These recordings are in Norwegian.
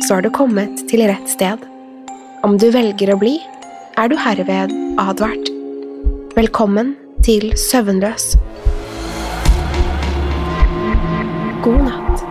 så har du kommet til rett sted. Om du velger å bli, er du herved advart. Velkommen til Søvnløs. God natt.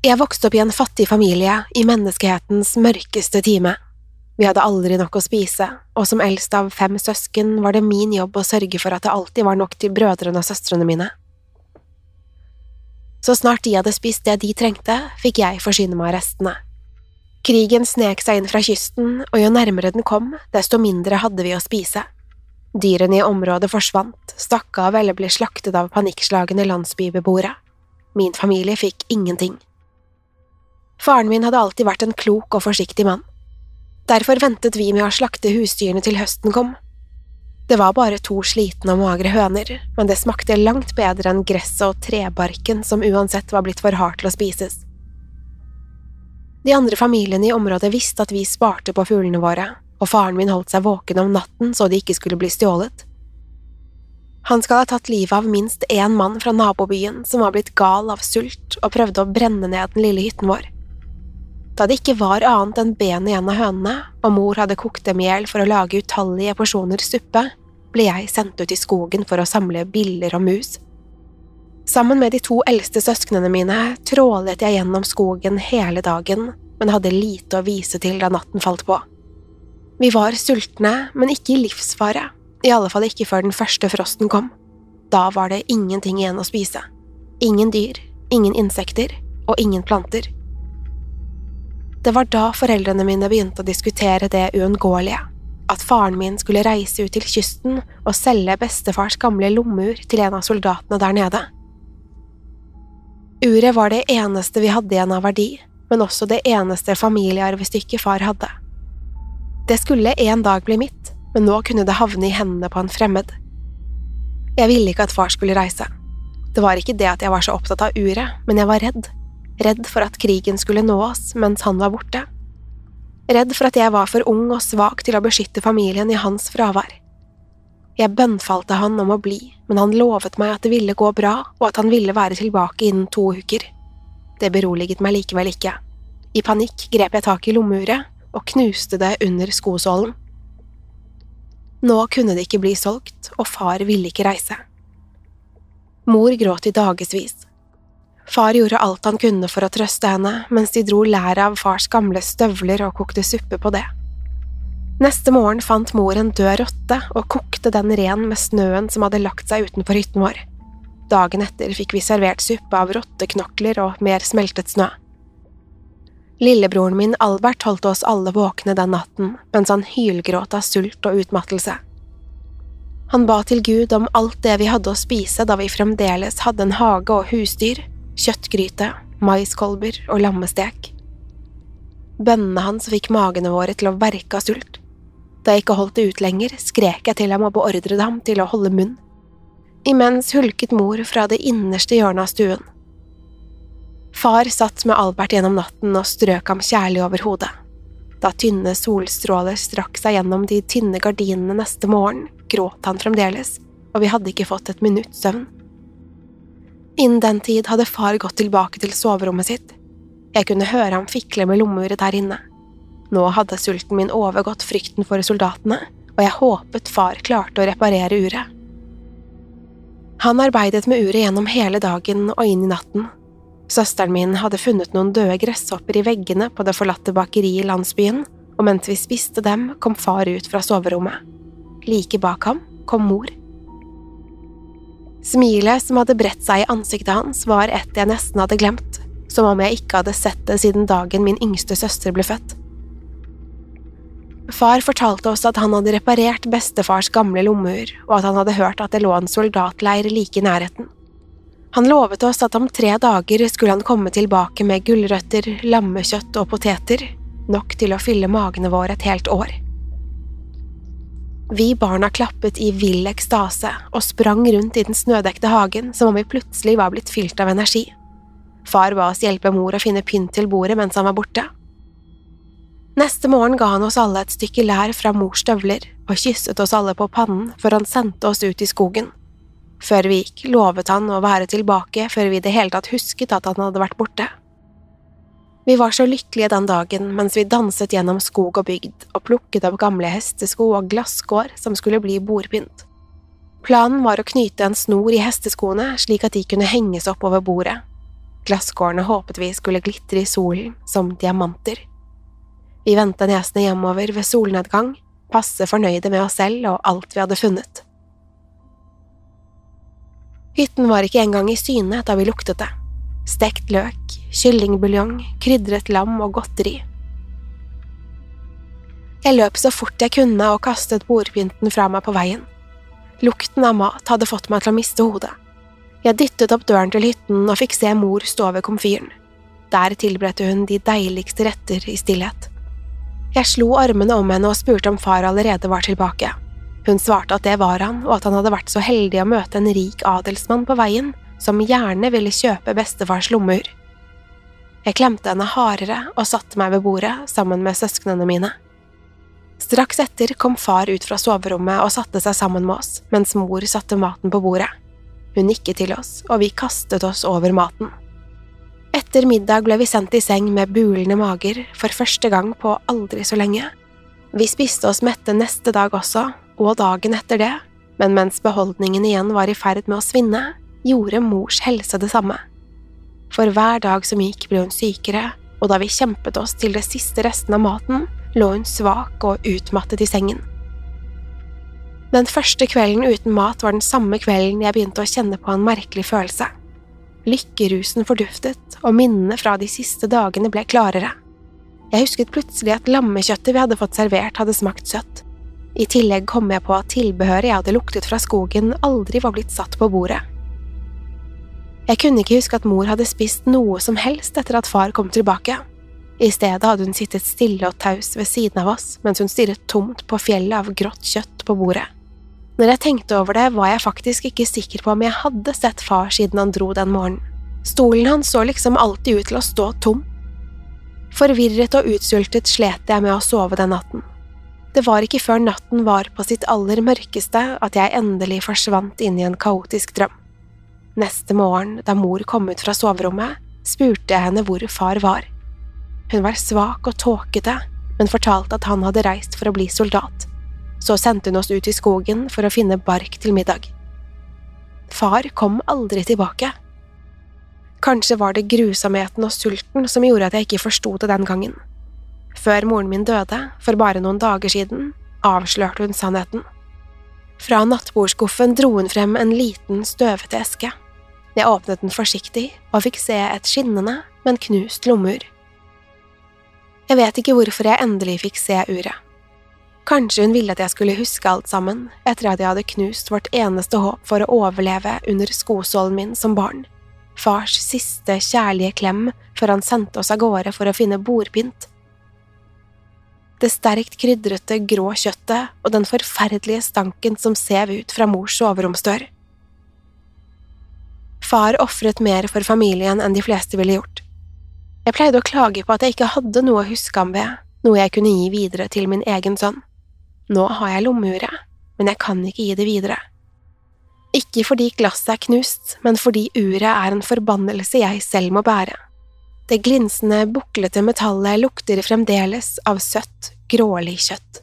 Jeg vokste opp i en fattig familie i menneskehetens mørkeste time. Vi hadde aldri nok å spise, og som eldst av fem søsken var det min jobb å sørge for at det alltid var nok til brødrene og søstrene mine. Så snart de hadde spist det de trengte, fikk jeg forsyne meg av restene. Krigen snek seg inn fra kysten, og jo nærmere den kom, desto mindre hadde vi å spise. Dyrene i området forsvant, stakk av eller ble slaktet av panikkslagne landsbybeboere. Min familie fikk ingenting. Faren min hadde alltid vært en klok og forsiktig mann. Derfor ventet vi med å slakte husdyrene til høsten kom. Det var bare to slitne og magre høner, men det smakte langt bedre enn gresset og trebarken som uansett var blitt for hardt til å spises. De andre familiene i området visste at vi sparte på fuglene våre, og faren min holdt seg våken om natten så de ikke skulle bli stjålet. Han skal ha tatt livet av minst én mann fra nabobyen som var blitt gal av sult og prøvde å brenne ned den lille hytten vår. Da det ikke var annet enn ben igjen av hønene, og mor hadde kokt dem i hjel for å lage utallige porsjoner suppe, ble jeg sendt ut i skogen for å samle biller og mus. Sammen med de to eldste søsknene mine trålet jeg gjennom skogen hele dagen, men hadde lite å vise til da natten falt på. Vi var sultne, men ikke i livsfare, i alle fall ikke før den første frosten kom. Da var det ingenting igjen å spise. Ingen dyr, ingen insekter og ingen planter. Det var da foreldrene mine begynte å diskutere det uunngåelige, at faren min skulle reise ut til kysten og selge bestefars gamle lommeur til en av soldatene der nede. Uret var det eneste vi hadde igjen av verdi, men også det eneste familiearvestykket far hadde. Det skulle en dag bli mitt, men nå kunne det havne i hendene på en fremmed. Jeg ville ikke at far skulle reise. Det var ikke det at jeg var så opptatt av uret, men jeg var redd. Redd for at krigen skulle nå oss mens han var borte. Redd for at jeg var for ung og svak til å beskytte familien i hans fravær. Jeg bønnfalte han om å bli, men han lovet meg at det ville gå bra, og at han ville være tilbake innen to uker. Det beroliget meg likevel ikke. I panikk grep jeg tak i lommeuret og knuste det under skosålen. Nå kunne det ikke bli solgt, og far ville ikke reise. Mor gråt i dagevis. Far gjorde alt han kunne for å trøste henne, mens de dro læret av fars gamle støvler og kokte suppe på det. Neste morgen fant mor en død rotte og kokte den ren med snøen som hadde lagt seg utenfor hytten vår. Dagen etter fikk vi servert suppe av rotteknokler og mer smeltet snø. Lillebroren min Albert holdt oss alle våkne den natten mens han hylgråt av sult og utmattelse. Han ba til Gud om alt det vi hadde å spise da vi fremdeles hadde en hage og husdyr, kjøttgryte, maiskolber og lammestek. Bønnene hans fikk magene våre til å verke av sult. Da jeg ikke holdt det ut lenger, skrek jeg til ham og beordret ham til å holde munn. Imens hulket mor fra det innerste hjørnet av stuen. Far satt med Albert gjennom natten og strøk ham kjærlig over hodet. Da tynne solstråler strakk seg gjennom de tynne gardinene neste morgen, gråt han fremdeles, og vi hadde ikke fått et minutts søvn. Innen den tid hadde far gått tilbake til soverommet sitt. Jeg kunne høre ham fikle med lommeuret der inne. Nå hadde sulten min overgått frykten for soldatene, og jeg håpet far klarte å reparere uret. Han arbeidet med uret gjennom hele dagen og inn i natten. Søsteren min hadde funnet noen døde gresshopper i veggene på det forlatte bakeriet i landsbyen, og mens vi spiste dem, kom far ut fra soverommet. Like bak ham kom mor. Smilet som hadde bredt seg i ansiktet hans, var et jeg nesten hadde glemt, som om jeg ikke hadde sett det siden dagen min yngste søster ble født. Far fortalte oss at han hadde reparert bestefars gamle lommeur, og at han hadde hørt at det lå en soldatleir like i nærheten. Han lovet oss at om tre dager skulle han komme tilbake med gulrøtter, lammekjøtt og poteter, nok til å fylle magene våre et helt år. Vi barna klappet i vill ekstase og sprang rundt i den snødekte hagen som om vi plutselig var blitt fylt av energi. Far ba oss hjelpe mor å finne pynt til bordet mens han var borte. Neste morgen ga han oss alle et stykke lær fra mors støvler og kysset oss alle på pannen før han sendte oss ut i skogen. Før vi gikk, lovet han å være tilbake før vi i det hele tatt husket at han hadde vært borte. Vi var så lykkelige den dagen mens vi danset gjennom skog og bygd og plukket opp gamle hestesko og glasskår som skulle bli bordpynt. Planen var å knyte en snor i hesteskoene slik at de kunne henges opp over bordet. Glasskårene håpet vi skulle glitre i solen som diamanter. Vi vendte nesene hjemover ved solnedgang, passe fornøyde med oss selv og alt vi hadde funnet. Hytten var ikke engang i syne da vi luktet det. Stekt løk, kyllingbuljong, krydret lam og godteri. Jeg løp så fort jeg kunne og kastet bordpynten fra meg på veien. Lukten av mat hadde fått meg til å miste hodet. Jeg dyttet opp døren til hytten og fikk se mor stå ved komfyren. Der tilberedte hun de deiligste retter i stillhet. Jeg slo armene om henne og spurte om far allerede var tilbake. Hun svarte at det var han, og at han hadde vært så heldig å møte en rik adelsmann på veien som gjerne ville kjøpe bestefars lommer. Jeg klemte henne hardere og satte meg ved bordet sammen med søsknene mine. Straks etter kom far ut fra soverommet og satte seg sammen med oss, mens mor satte maten på bordet. Hun nikket til oss, og vi kastet oss over maten. Etter middag ble vi sendt i seng med bulende mager for første gang på aldri så lenge. Vi spiste oss mette neste dag også, og dagen etter det, men mens beholdningen igjen var i ferd med å svinne, gjorde mors helse det samme. For hver dag som gikk ble hun sykere, og da vi kjempet oss til det siste resten av maten, lå hun svak og utmattet i sengen. Den første kvelden uten mat var den samme kvelden jeg begynte å kjenne på en merkelig følelse. Lykkerusen forduftet, og minnene fra de siste dagene ble klarere. Jeg husket plutselig at lammekjøttet vi hadde fått servert, hadde smakt søtt. I tillegg kom jeg på at tilbehøret jeg hadde luktet fra skogen, aldri var blitt satt på bordet. Jeg kunne ikke huske at mor hadde spist noe som helst etter at far kom tilbake. I stedet hadde hun sittet stille og taus ved siden av oss mens hun stirret tomt på fjellet av grått kjøtt på bordet. Når jeg tenkte over det, var jeg faktisk ikke sikker på om jeg hadde sett far siden han dro den morgenen. Stolen hans så liksom alltid ut til å stå tom. Forvirret og utsultet slet jeg med å sove den natten. Det var ikke før natten var på sitt aller mørkeste at jeg endelig forsvant inn i en kaotisk drøm. Neste morgen, da mor kom ut fra soverommet, spurte jeg henne hvor far var. Hun var svak og tåkete, men fortalte at han hadde reist for å bli soldat. Så sendte hun oss ut i skogen for å finne bark til middag. Far kom aldri tilbake. Kanskje var det grusomheten og sulten som gjorde at jeg ikke forsto det den gangen. Før moren min døde, for bare noen dager siden, avslørte hun sannheten. Fra nattbordskuffen dro hun frem en liten, støvete eske. Jeg åpnet den forsiktig og fikk se et skinnende, men knust lommeur. Jeg vet ikke hvorfor jeg endelig fikk se uret. Kanskje hun ville at jeg skulle huske alt sammen, etter at jeg hadde knust vårt eneste håp for å overleve under skosålen min som barn. Fars siste kjærlige klem før han sendte oss av gårde for å finne bordpynt. Det sterkt krydrete, grå kjøttet og den forferdelige stanken som sev ut fra mors soveromsdør. Far ofret mer for familien enn de fleste ville gjort. Jeg pleide å klage på at jeg ikke hadde noe å huske ham ved, noe jeg kunne gi videre til min egen sønn. Nå har jeg lommeuret, men jeg kan ikke gi det videre. Ikke fordi glasset er knust, men fordi uret er en forbannelse jeg selv må bære. Det glinsende, buklete metallet lukter fremdeles av søtt, grålig kjøtt.